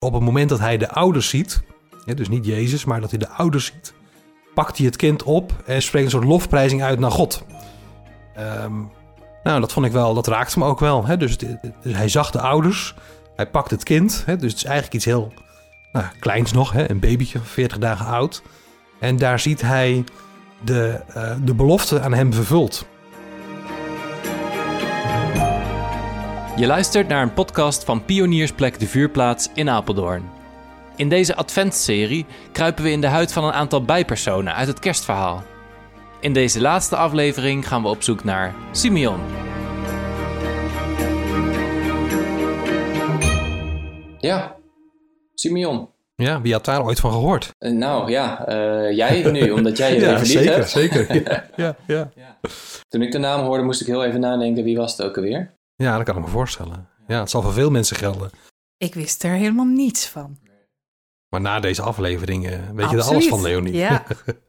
Op het moment dat hij de ouders ziet, dus niet Jezus, maar dat hij de ouders ziet, pakt hij het kind op en spreekt een soort lofprijzing uit naar God. Ehm, nou, dat vond ik wel, dat raakte me ook wel. Hè? Dus, dus hij zag de ouders, hij pakt het kind, hè? dus het is eigenlijk iets heel nou, kleins nog, hè? een babytje, 40 dagen oud. En daar ziet hij de, eh, de belofte aan hem vervuld. Je luistert naar een podcast van Pioniersplek de Vuurplaats in Apeldoorn. In deze adventsserie kruipen we in de huid van een aantal bijpersonen uit het kerstverhaal. In deze laatste aflevering gaan we op zoek naar Simeon. Ja, Simeon. Ja, wie had daar ooit van gehoord? Eh, nou ja, eh, jij nu, omdat jij je ja, even zeker, hebt. zeker. Ja, ja, ja. Toen ik de naam hoorde, moest ik heel even nadenken, wie was het ook alweer? Ja, dat kan ik me voorstellen. Ja, het zal voor veel mensen gelden. Ik wist er helemaal niets van. Maar na deze aflevering eh, weet je er alles van, Leonie. Ja,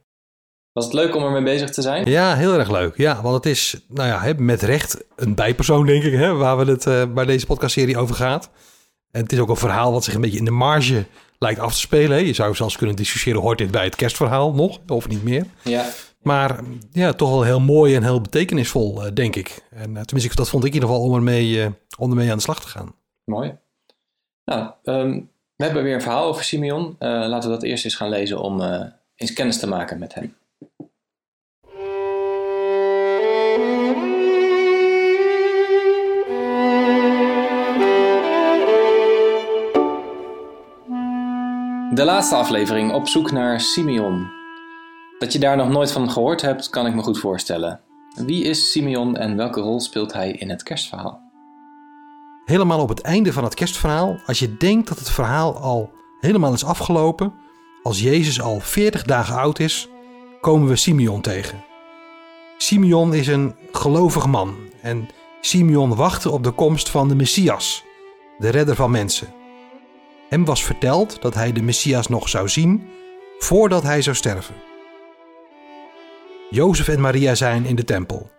Was het leuk om ermee bezig te zijn? Ja, heel erg leuk. Ja, want het is, nou ja, met recht een bijpersoon, denk ik, hè, waar, we het, eh, waar deze podcastserie over gaat. En het is ook een verhaal wat zich een beetje in de marge lijkt af te spelen. Hè. Je zou zelfs kunnen discussiëren, hoort dit bij het kerstverhaal nog, of niet meer? Ja. Maar ja, toch wel heel mooi en heel betekenisvol, eh, denk ik. En eh, tenminste, dat vond ik in ieder geval om ermee, eh, om ermee aan de slag te gaan. Mooi. Nou, ehm, we hebben weer een verhaal over Simeon. Laten we dat eerst eens gaan lezen om eens kennis te maken met hem. De laatste aflevering op zoek naar Simeon. Dat je daar nog nooit van gehoord hebt, kan ik me goed voorstellen. Wie is Simeon en welke rol speelt hij in het kerstverhaal? helemaal op het einde van het kerstverhaal, als je denkt dat het verhaal al helemaal is afgelopen, als Jezus al 40 dagen oud is, komen we Simeon tegen. Simeon is een gelovig man en Simeon wachtte op de komst van de Messias, de redder van mensen. Hem was verteld dat hij de Messias nog zou zien voordat hij zou sterven. Jozef en Maria zijn in de tempel.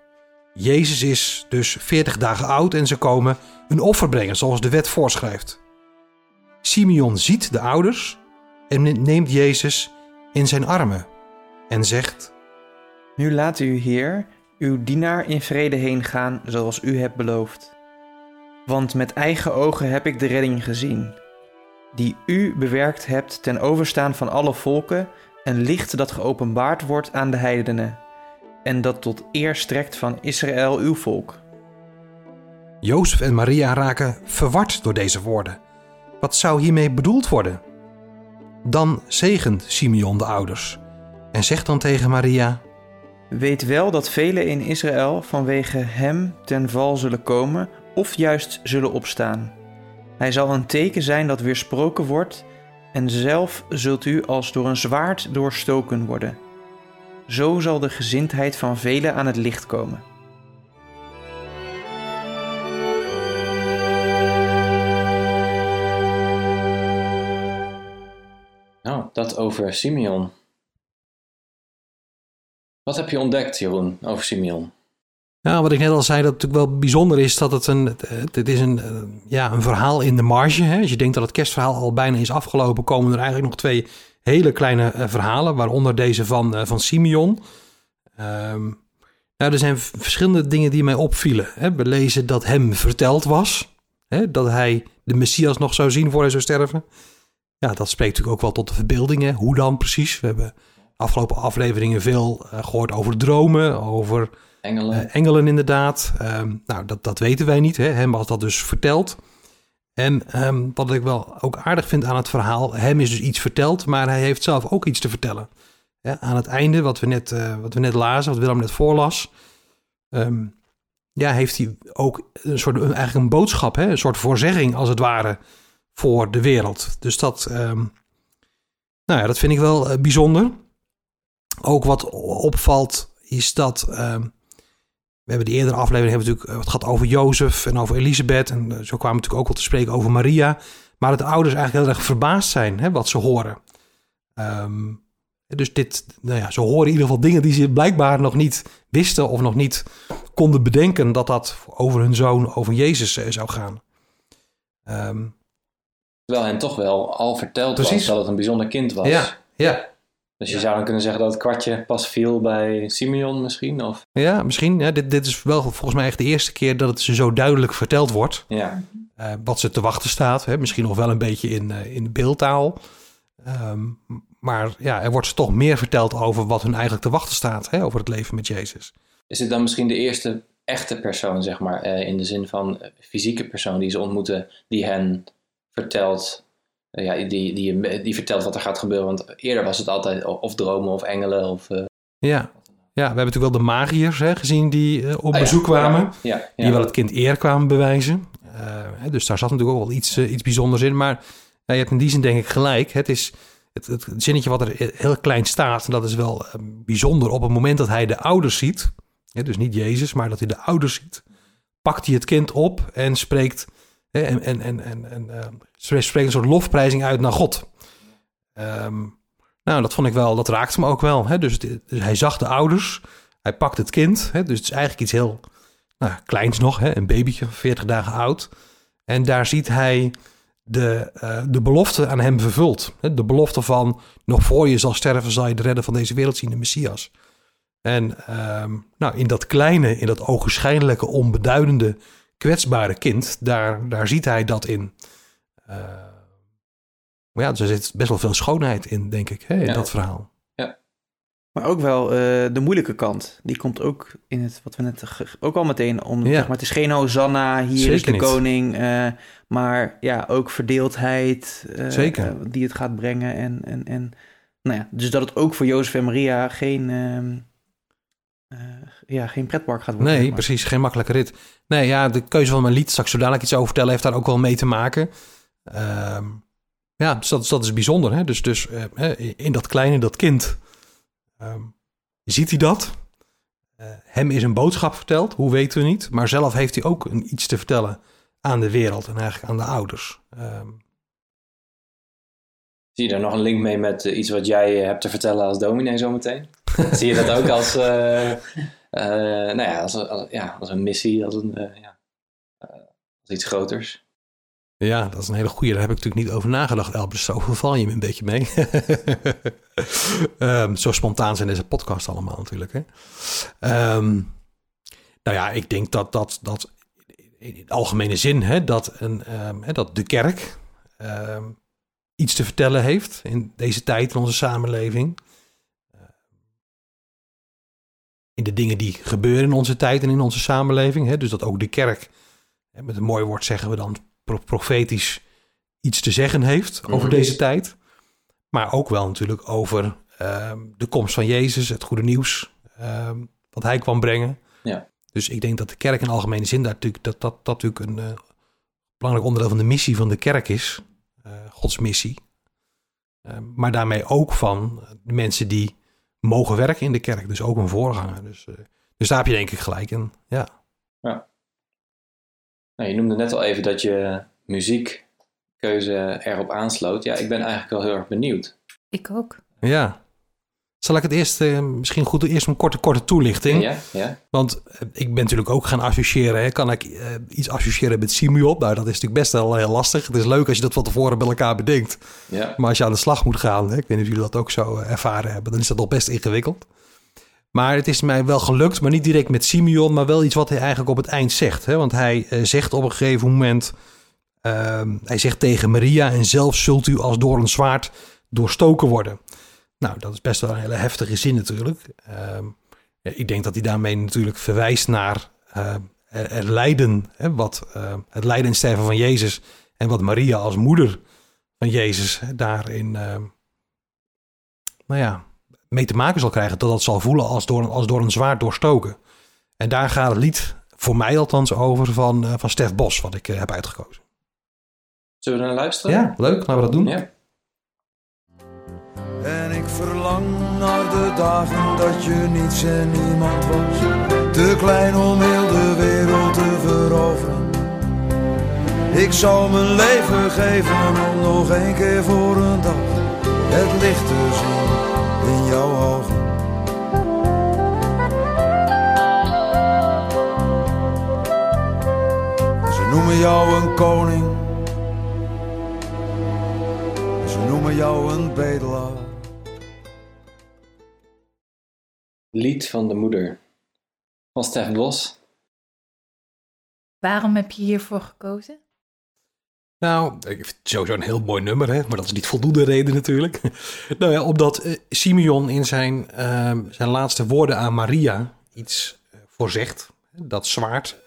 Jezus is dus 40 dagen oud en ze komen een offer brengen zoals de wet voorschrijft. Simeon ziet de ouders en neemt Jezus in zijn armen en zegt: Nu laat u, Heer, uw dienaar in vrede heen gaan zoals u hebt beloofd. Want met eigen ogen heb ik de redding gezien, die u bewerkt hebt ten overstaan van alle volken, een licht dat geopenbaard wordt aan de heidenen, en dat tot eer strekt van Israël uw volk. Jozef en Maria raken verward door deze woorden. Wat zou hiermee bedoeld worden? Dan zegent Simeon de ouders en zegt dan tegen Maria: Weet wel dat velen in Israël vanwege hem ten val zullen komen of juist zullen opstaan. Hij zal een teken zijn dat weersproken wordt en zelf zult u als door een zwaard doorstoken worden. Zo zal de gezindheid van velen aan het licht komen. Nou, dat over Simeon. Wat heb je ontdekt, Jeroen, over Simeon? Nou, wat ik net al zei, dat het natuurlijk wel bijzonder is dat het een, het, is een, eh, ja, een verhaal in de marge. Hè? Als je denkt dat het kerstverhaal al bijna is afgelopen, komen er eigenlijk nog twee hele kleine eh, verhalen, waaronder deze van, eh, van Simeon. Ehm, nou, er zijn verschillende dingen die mij opvielen. Hè? We lezen dat hem verteld was, hè? dat hij de Messias nog zou zien voor hij zou sterven. Ja, dat spreekt natuurlijk ook wel tot de verbeelding. Hè? Hoe dan precies? We hebben afgelopen afleveringen veel eh, gehoord over dromen, over Engelen? engelen inderdaad. Ehm, nou, dat, dat weten wij niet. Hè. Hem was dat dus verteld. En ehm, wat ik wel ook aardig vind aan het verhaal, hem is dus iets verteld, maar hij heeft zelf ook iets te vertellen. Aan het einde, wat we net, eh, wat we net lazen, wat Willem net voorlas, ehm, ja, heeft hij ook een soort, eigenlijk een boodschap, hè, een soort voorzegging als het ware voor de wereld. Dus dat, ehm, nou ja, dat vind ik wel eh, bijzonder. Ook wat opvalt is dat we hebben de eerdere aflevering hebben we natuurlijk, eh, het gaat over Jozef en over Elisabeth. En eh, zo kwamen we natuurlijk ook wel te spreken over Maria. Maar dat de ouders eigenlijk heel erg verbaasd zijn hè, wat ze horen. Ehm, dus dit, nou ja, ze horen in ieder geval dingen die ze blijkbaar nog niet wisten of nog niet konden bedenken dat dat over hun zoon, over Jezus eh, zou gaan. Ehm, Terwijl hen toch wel al verteld was Precies. dat het een bijzonder kind was. Ja, ja. Dus je zou dan kunnen zeggen dat het kwartje pas viel bij Simeon misschien? Of, Ja, misschien. Ja, dit, dit is wel volgens mij echt de eerste keer dat het ze zo duidelijk verteld wordt. ja. eh, wat ze te wachten staat. Hè? Misschien nog wel een beetje in, eh, in beeldtaal. Ehm, maar ja, er wordt ze toch meer verteld over wat hun eigenlijk te wachten staat. Hè? Over het leven met Jezus. Is dit dan misschien de eerste echte persoon, zeg maar, eh, in de zin van fysieke persoon die ze ontmoeten, die hen vertelt, ja, die, die, die vertelt wat er gaat gebeuren? Want eerder was het altijd of dromen of engelen of... eh, Ja. ja, we hebben natuurlijk wel de magiërs hè, gezien die eh, op oh ja, bezoek kwamen. Ja, ja, Die wel het kind eer kwamen bewijzen. Eh, dus daar zat natuurlijk ook wel iets, eh, iets bijzonders in. Maar je hebt in die zin denk ik gelijk. Het is het, het zinnetje wat er heel klein staat. En dat is wel eh, bijzonder. Op het moment dat hij de ouders ziet. Dus niet Jezus, maar dat hij de ouders ziet. Pakt hij het kind op en spreekt... en, en, en, en, en eh, spreekt spreekt een soort lofprijzing uit naar God. Ehm, nou, dat vond ik wel, dat raakte me ook wel. Hè? Dus, dus hij zag de ouders, hij pakt het kind. Hè? Dus het is eigenlijk iets heel nou, kleins nog, hè? een babytje van 40 dagen oud. En daar ziet hij de, eh, de belofte aan hem vervuld. Hè? De belofte van, nog voor je zal sterven, zal je de redder van deze wereld zien, de Messias. En ehm, nou, in dat kleine, in dat ogenschijnlijke, onbeduidende, kwetsbare kind, daar, daar ziet hij dat in. Eh, maar ja, dus er zit best wel veel schoonheid in, denk ik, hè, in Ja. dat verhaal. Maar ook wel eh, de moeilijke kant. Die komt ook in het, wat we net ook al meteen om. Ja. Zeg maar, het is geen Hosanna, hier is de niet. koning. eh, maar ja, ook verdeeldheid eh, Zeker. die het gaat brengen. En, en, en nou ja, dus dat het ook voor Jozef en Maria geen, ehm, eh, ja, geen pretpark gaat worden. Nee, maar. precies. Geen makkelijke rit. Nee, ja, de keuze van mijn lied, straks zo dadelijk iets over vertellen, heeft daar ook wel mee te maken. Ehm, ja, dus dat, is- dat is bijzonder. Hè? Dus, dus eh, hè, in dat kleine, dat kind, ehm, ziet hij dat. Eh, hem is een boodschap verteld, hoe weten we niet. Maar zelf heeft hij ook een, iets te vertellen aan de wereld en eigenlijk aan de ouders. Ehm, Zie je daar nog een link mee met eh, iets wat jij hebt te vertellen als dominee zometeen? Zie je dat ook als, nou ja, als, ja, een missie, als, een, eh, ja, eh, als iets groters? Ja, dat is een hele goeie. Daar heb ik natuurlijk niet over nagedacht, Elbers. Zo val je me een beetje mee. Ehm, zo spontaan zijn deze podcast allemaal natuurlijk. Hè? Ehm, nou ja, ik denk dat, dat, dat in het algemene zin... Hè, dat, een, ehm, hè, dat de kerk iets te vertellen heeft... in deze tijd in onze samenleving. In de dingen die gebeuren in onze tijd en in onze samenleving. Hè? Dus dat ook de kerk, hè, met een mooi woord zeggen we dan pro- profetisch iets te zeggen heeft over Mhm. deze tijd. Maar ook wel natuurlijk over ehm, de komst van Jezus, het goede nieuws, ehm, wat hij kwam brengen. Ja. Dus ik denk dat de kerk in algemene zin daar natuurlijk, dat, dat, dat natuurlijk een eh, belangrijk onderdeel van de missie van de kerk is. eh, Gods missie. Ehm, maar daarmee ook van de mensen die mogen werken in de kerk. Dus ook een voorganger. Dus, eh, dus daar heb je denk ik gelijk in. Ja. Nou, je noemde net al even dat je muziekkeuze erop aansloot. Ja, ik ben eigenlijk wel heel erg benieuwd. Ik ook. ja. Zal ik het eerst, eh, misschien goed, eerst een korte, korte toelichting. Ja, ja. Want eh, ik ben natuurlijk ook gaan associëren. Hè. Kan ik eh, iets associëren met Simeon? Nou, dat is natuurlijk best wel heel lastig. Het is leuk als je dat van tevoren bij elkaar bedenkt. ja. Maar als je aan de slag moet gaan, hè, ik weet niet of jullie dat ook zo ervaren hebben, dan is dat nog best ingewikkeld. Maar het is mij wel gelukt, maar niet direct met Simeon, maar wel iets wat hij eigenlijk op het eind zegt. Hè? Want hij zegt op een gegeven moment, ehm, hij zegt tegen Maria, en zelf zult u als door een zwaard doorstoken worden. Nou, dat is best wel een hele heftige zin natuurlijk. Ehm, ja, ik denk dat hij daarmee natuurlijk verwijst naar eh, het het lijden, hè, wat, eh, het lijden en sterven van Jezus en wat Maria als moeder van Jezus daarin, eh, nou ja, mee te maken zal krijgen. Dat dat zal voelen als door, een- als door een zwaard doorstoken. En daar gaat het lied, voor mij althans, over van, eh, van Stef Bos, wat ik eh, heb uitgekozen. Zullen we naar luisteren? Ja, leuk. Laten we dat doen. Ja. En ik verlang naar de dagen dat je niets en niemand was. Te klein om heel de wereld te veroveren. Ik zou mijn leven geven om nog een keer voor een dag het licht te zien in jouw ogen. Ze noemen jou een koning, Ze noemen jou een bedelaar. Lied van de moeder. Van Stef Bos. Waarom heb je hiervoor gekozen? Nou, ik vind het sowieso een heel mooi nummer, hè? maar dat is niet voldoende reden natuurlijk. nou ja, omdat eh, Simeon in zijn, ehm, zijn laatste woorden aan Maria iets eh, voorzegt. Dat zwaard,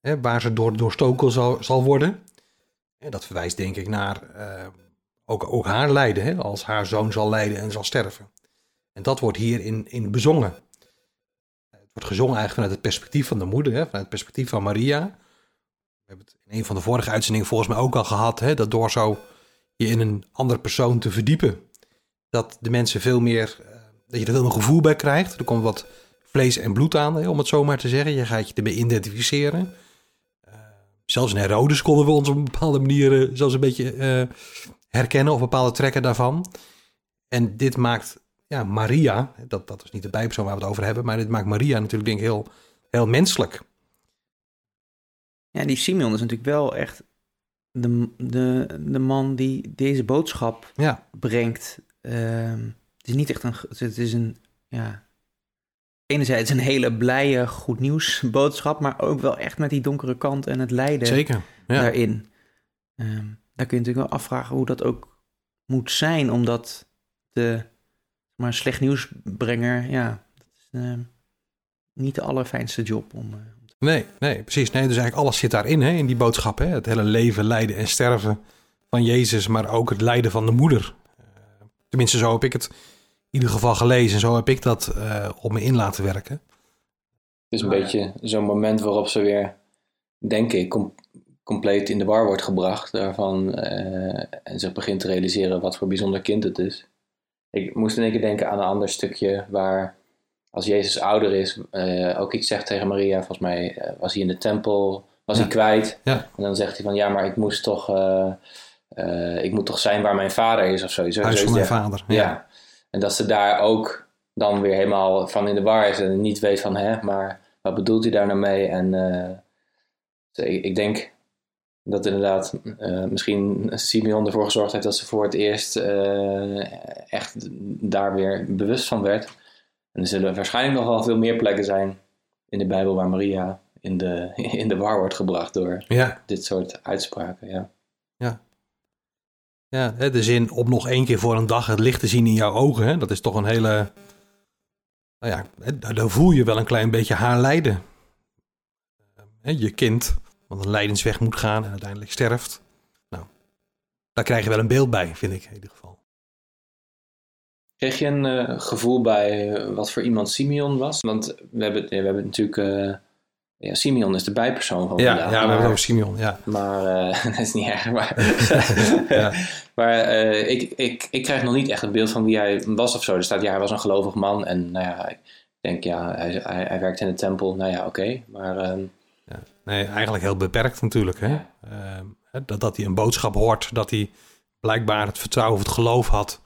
hè, waar ze door, doorstoken zal, zal worden. En dat verwijst denk ik naar eh, ook, ook haar lijden, hè? als haar zoon zal lijden en zal sterven. En dat wordt hier in, bezongen. Het wordt gezongen eigenlijk vanuit het perspectief van de moeder, hè? vanuit het perspectief van Maria. We hebben het in een van de vorige uitzendingen volgens mij ook al gehad. Hè, dat door zo je in een andere persoon te verdiepen. Dat de mensen veel meer. eh, dat je er veel een gevoel bij krijgt. Er komt wat vlees en bloed aan, om het zo maar te zeggen. Je gaat je ermee identificeren. Eh, zelfs in Herodes konden we ons op een bepaalde manier. eh, zelfs een beetje herkennen. of bepaalde trekken daarvan. En dit maakt. Ja, Maria. Dat, dat is niet de bijpersoon waar we het over hebben. Maar dit maakt Maria natuurlijk, denk ik, heel, heel menselijk. Ja, die Simeon is natuurlijk wel echt de, de, de man die deze boodschap Ja, brengt. Ehm, het is niet echt een. Het is een. Ja. Enerzijds een hele blije, goed nieuws boodschap, maar ook wel echt met die donkere kant en het lijden zeker. Ja. daarin. Ehm, daar kun je natuurlijk wel afvragen hoe dat ook moet zijn, omdat de maar slecht nieuwsbrenger, ja, dat is ehm, niet de allerfijnste job om. eh, om te- Nee, nee, precies. Nee, dus eigenlijk alles zit daarin, hè, in die boodschap. Hè? Het hele leven, lijden en sterven van Jezus, maar ook het lijden van de moeder. Eh, tenminste, zo heb ik het in ieder geval gelezen. En zo heb ik dat eh, op me in laten werken. Het is een beetje zo'n moment waarop ze weer, denk ik, com- compleet in de war wordt gebracht. Daarvan, eh, en zich begint te realiseren wat voor bijzonder kind het is. Ik moest in één keer denken aan een ander stukje waar, als Jezus ouder is, eh, ook iets zegt tegen Maria. Volgens mij eh, was hij in de tempel, was Ja. hij kwijt. Ja. En dan zegt hij van, ja, maar ik moest toch, eh, ik moet toch zijn waar mijn vader is of zo. Huis van mijn vader. Ja. Ja. En dat ze daar ook dan weer helemaal van in de war is en niet weet van, hè, maar wat bedoelt hij daar nou mee? En ik, ik denk dat inderdaad eh, misschien Simeon ervoor gezorgd heeft dat ze voor het eerst eh, echt daar weer bewust van werd. En er zullen waarschijnlijk nog wel veel meer plekken zijn in de Bijbel waar Maria in de, in de war wordt gebracht door Ja, dit soort uitspraken. Ja. ja, hè, de zin om nog één keer voor een dag het licht te zien in jouw ogen. Hè? Dat is toch een hele... Nou ja, daar voel je wel een klein beetje haar lijden. Je kind, wat een lijdensweg moet gaan en uiteindelijk sterft. Nou, daar krijg je wel een beeld bij, vind ik in ieder geval. Kreeg je een eh, gevoel bij eh, wat voor iemand Simeon was? Want we hebben, we hebben natuurlijk. eh, ja, Simeon is de bijpersoon van Ja, vandaag. ja we hebben het over Simeon, ja. maar dat is niet erg. Maar, Ja. maar ik, ik, ik krijg nog niet echt een beeld van wie hij was of zo. Er staat, ja, hij was een gelovig man. En nou ja, ik denk, ja, hij, hij, hij werkt in de tempel. Nou ja, oké. Maar ehm, Ja. Nee, eigenlijk heel beperkt natuurlijk. Hè? Ehm, hè, dat, dat hij een boodschap hoort, dat hij blijkbaar het vertrouwen of het geloof had.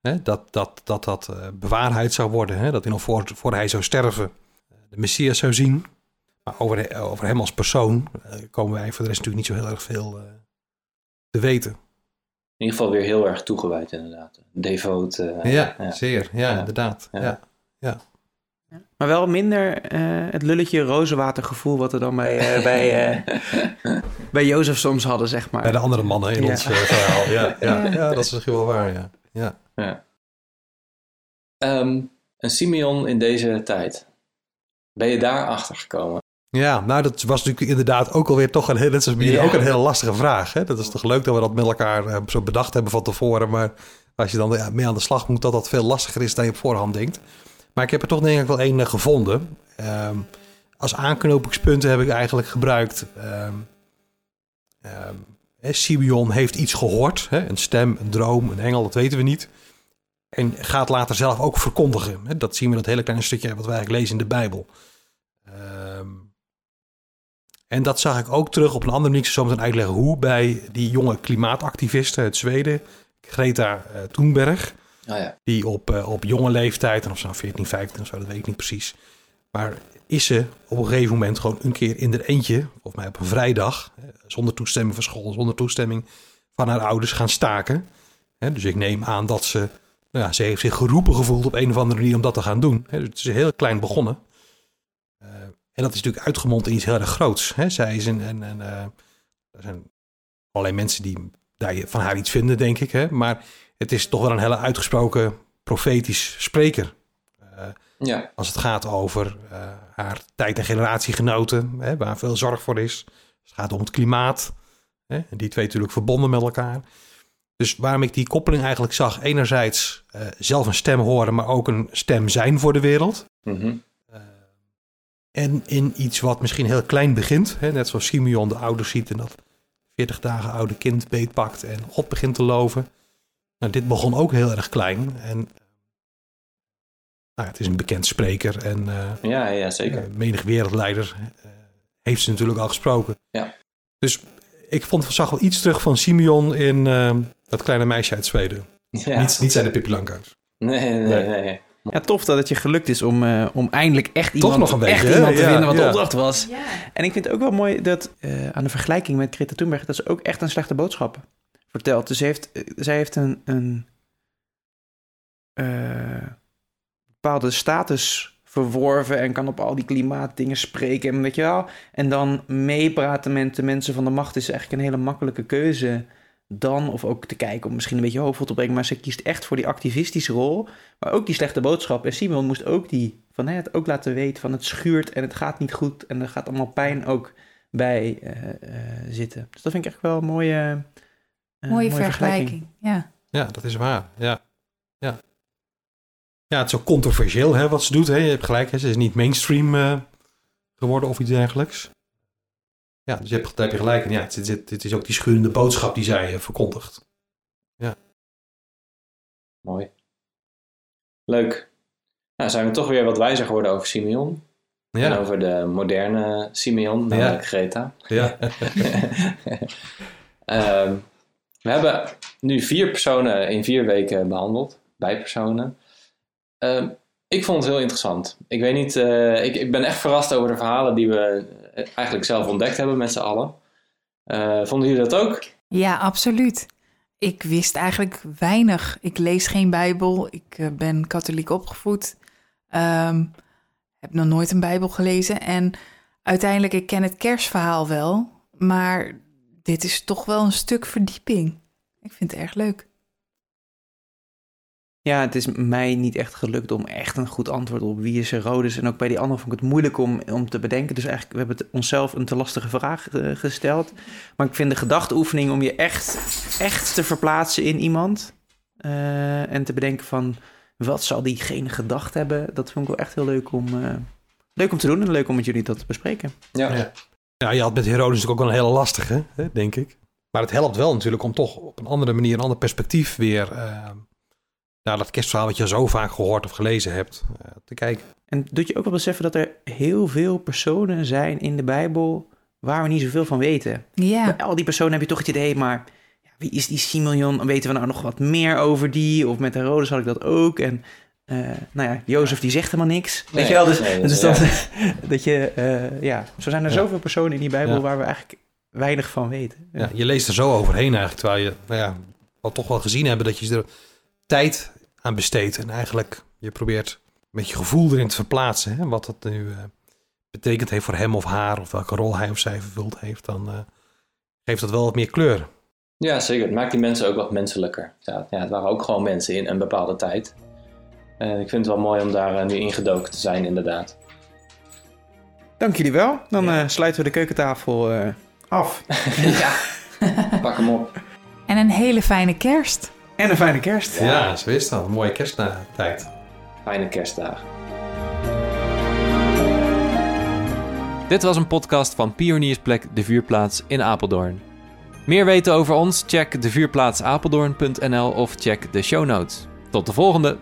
Hè? Dat dat, dat, dat eh, bewaarheid zou worden. Hè? Dat hij nog voor, voor hij zou sterven eh, de Messias zou zien. Maar over, over hem als persoon eh, komen wij voor de rest natuurlijk niet zo heel erg veel te weten. in ieder geval weer heel erg toegewijd inderdaad. Devoot. ja, zeer. Ja. inderdaad. Ja. Ja. Maar wel minder eh, het lulletje rozenwatergevoel wat we dan bij, eh, bij, eh, bij Jozef soms hadden, zeg maar. Bij de andere mannen in Ja. ons verhaal. Ja, ja. Ja. ja, dat is misschien wel waar. Ja. Ja. Ja. Ehm, een Simeon in deze tijd. Ben je daar achter gekomen? Ja, nou dat was natuurlijk inderdaad ook alweer toch een heel, bij jullie, Ja. ook een hele lastige vraag. Hè? Dat is toch leuk dat we dat met elkaar zo bedacht hebben van tevoren. Maar als je dan ja, mee aan de slag moet, dat dat veel lastiger is dan je op voorhand denkt. Maar ik heb er toch denk ik wel één eh, gevonden. Ehm, als aanknopingspunten heb ik eigenlijk gebruikt. hè, Simeon heeft iets gehoord. Een stem, een droom, een engel, dat weten we niet. En gaat later zelf ook verkondigen. Dat zien we dat hele kleine stukje wat wij eigenlijk lezen in de Bijbel. En dat zag ik ook terug op een andere manier. Ik zal zo uitleggen hoe bij die jonge klimaatactivisten uit Zweden, Greta eh, Thunberg, Oh ja. die op, eh, op jonge leeftijd, en of nou 14, 15 of zo, dat weet ik niet precies. Maar is ze op een gegeven moment gewoon een keer in er eentje, of mij op een vrijdag, eh, zonder toestemming van school, zonder toestemming van haar ouders gaan staken. Dus ik neem aan dat ze, nou ja, ze heeft zich geroepen gevoeld op een of andere manier om dat te gaan doen. Dus het is heel klein begonnen. Uh, en dat is natuurlijk uitgemond in iets heel erg groots. Zij is een, en, en uh, er zijn allerlei mensen die daar van haar iets vinden, denk ik. Maar het is toch wel een hele uitgesproken profetisch spreker. Uh, ja. Als het gaat over haar tijd- en generatiegenoten, hè, waar veel zorg voor is. Het gaat om het klimaat. Hè, en die twee natuurlijk verbonden met elkaar. Dus waarom ik die koppeling eigenlijk zag, enerzijds uh, zelf een stem horen, maar ook een stem zijn voor de wereld. Mm -hmm. uh, en in iets wat misschien heel klein begint, hè, net zoals Simeon de ouders ziet en dat 40 dagen oude kind beetpakt en God begint te loven. Nou, dit begon ook heel erg klein en nou, het is een bekend spreker en uh, ja, ja, zeker. menig wereldleider heeft ze natuurlijk al gesproken. Ja. Dus ik vond, zag wel iets terug van Simeon in uh, dat kleine meisje uit Zweden. Ja. Niet, niet zijn de Pippi Langkous. Nee, nee, nee, nee. Ja, tof dat het je gelukt is om, uh, om eindelijk echt iemand, Toch nog een beetje, iemand te ja, vinden wat ja. de opdracht was. Ja. En ik vind het ook wel mooi dat uh, aan de vergelijking met Greta Thunberg... dat ze ook echt een slechte boodschap vertelt. Dus heeft, zij heeft een, een uh, bepaalde status verworven en kan op al die klimaatdingen spreken. En weet je wel. En dan meepraten met de mensen van de macht is eigenlijk een hele makkelijke keuze. Dan, of ook te kijken om misschien een beetje hoofdvol te brengen. Maar ze kiest echt voor die activistische rol. Maar ook die slechte boodschap. En Simon moest ook die van hè, het ook laten weten van het schuurt en het gaat niet goed. En er gaat allemaal pijn ook bij uh, zitten. Dus dat vind ik echt wel een mooie, mooie, mooie vergelijking. Ja. ja, dat is waar. Ja. ja. Ja, het is ook controversieel hè, wat ze doet. Hè. Je hebt gelijk, hè. ze is niet mainstream uh, geworden of iets dergelijks. Ja, dus je hebt, daar heb je gelijk. En ja, het, het, het is ook die schurende boodschap die zij uh, verkondigt. Ja. Mooi. Leuk. Nou, zijn we toch weer wat wijzer geworden over Simeon. Ja. En over de moderne Simeon, namelijk ja. Greta. Ja. um, we hebben nu vier personen in vier weken behandeld. Bijpersonen. Uh, ik vond het heel interessant. Ik weet niet, uh, ik, ik, ben echt verrast over de verhalen die we eigenlijk zelf ontdekt hebben met z'n allen. Uh, vonden jullie dat ook? Ja, absoluut. Ik wist eigenlijk weinig. Ik lees geen Bijbel. Ik ben katholiek opgevoed. Um, heb nog nooit een Bijbel gelezen. En uiteindelijk, ik ken het kerstverhaal wel. Maar dit is toch wel een stuk verdieping. Ik vind het erg leuk. Ja, het is mij niet echt gelukt om echt een goed antwoord op wie is Herodes. En ook bij die andere vond ik het moeilijk om, om te bedenken. Dus eigenlijk, we hebben het onszelf een te lastige vraag uh, gesteld. Maar ik vind de gedachteoefening om je echt, echt te verplaatsen in iemand. Uh, en te bedenken van, wat zal diegene gedacht hebben? Dat vond ik wel echt heel leuk om, uh, leuk om te doen. En leuk om met jullie dat te bespreken. Ja, ja. Ja je had met Herodes natuurlijk ook wel een hele lastige, hè, denk ik. Maar het helpt wel natuurlijk om toch op een andere manier, een ander perspectief weer naar dat kerstverhaal wat je zo vaak gehoord of gelezen hebt, uh, te kijken. En doet je ook wel beseffen dat er heel veel personen zijn in de Bijbel waar we niet zoveel van weten. Ja. Bij al die personen heb je toch het idee, maar ja, wie is die Simeon? Weten we nou nog wat meer over die? Of met Herodes had ik dat ook. En uh, nou ja, Jozef die zegt helemaal niks. Nee, weet je wel? Dus, nee, dus dat, ja. dat je, uh, ja, zo zijn er ja. zoveel personen in die Bijbel ja. waar we eigenlijk weinig van weten. Ja. je leest er zo overheen eigenlijk, terwijl je, nou ja, al toch wel gezien hebben dat je er tijd aan besteedt. En eigenlijk je probeert met je gevoel erin te verplaatsen. Hè, wat dat nu uh, betekend heeft voor hem of haar. Of welke rol hij of zij vervuld heeft. Dan uh, geeft dat wel wat meer kleur. Ja, zeker. Het maakt die mensen ook wat menselijker. Ja, ja het waren ook gewoon mensen in een bepaalde tijd. En ik vind het wel mooi om daar uh, nu ingedoken te zijn, inderdaad. Dank jullie wel. Dan ja. sluiten we de keukentafel af. ja, pak hem op. En een hele fijne kerst. En een fijne kerst. Ja, ja zo is dat. Een mooie kersttijd. Fijne kerstdagen. Dit was een podcast van Pioniersplek De Vuurplaats in Apeldoorn. Meer weten over ons? Check devuurplaatsapeldoorn.nl of check de show notes. Tot de volgende!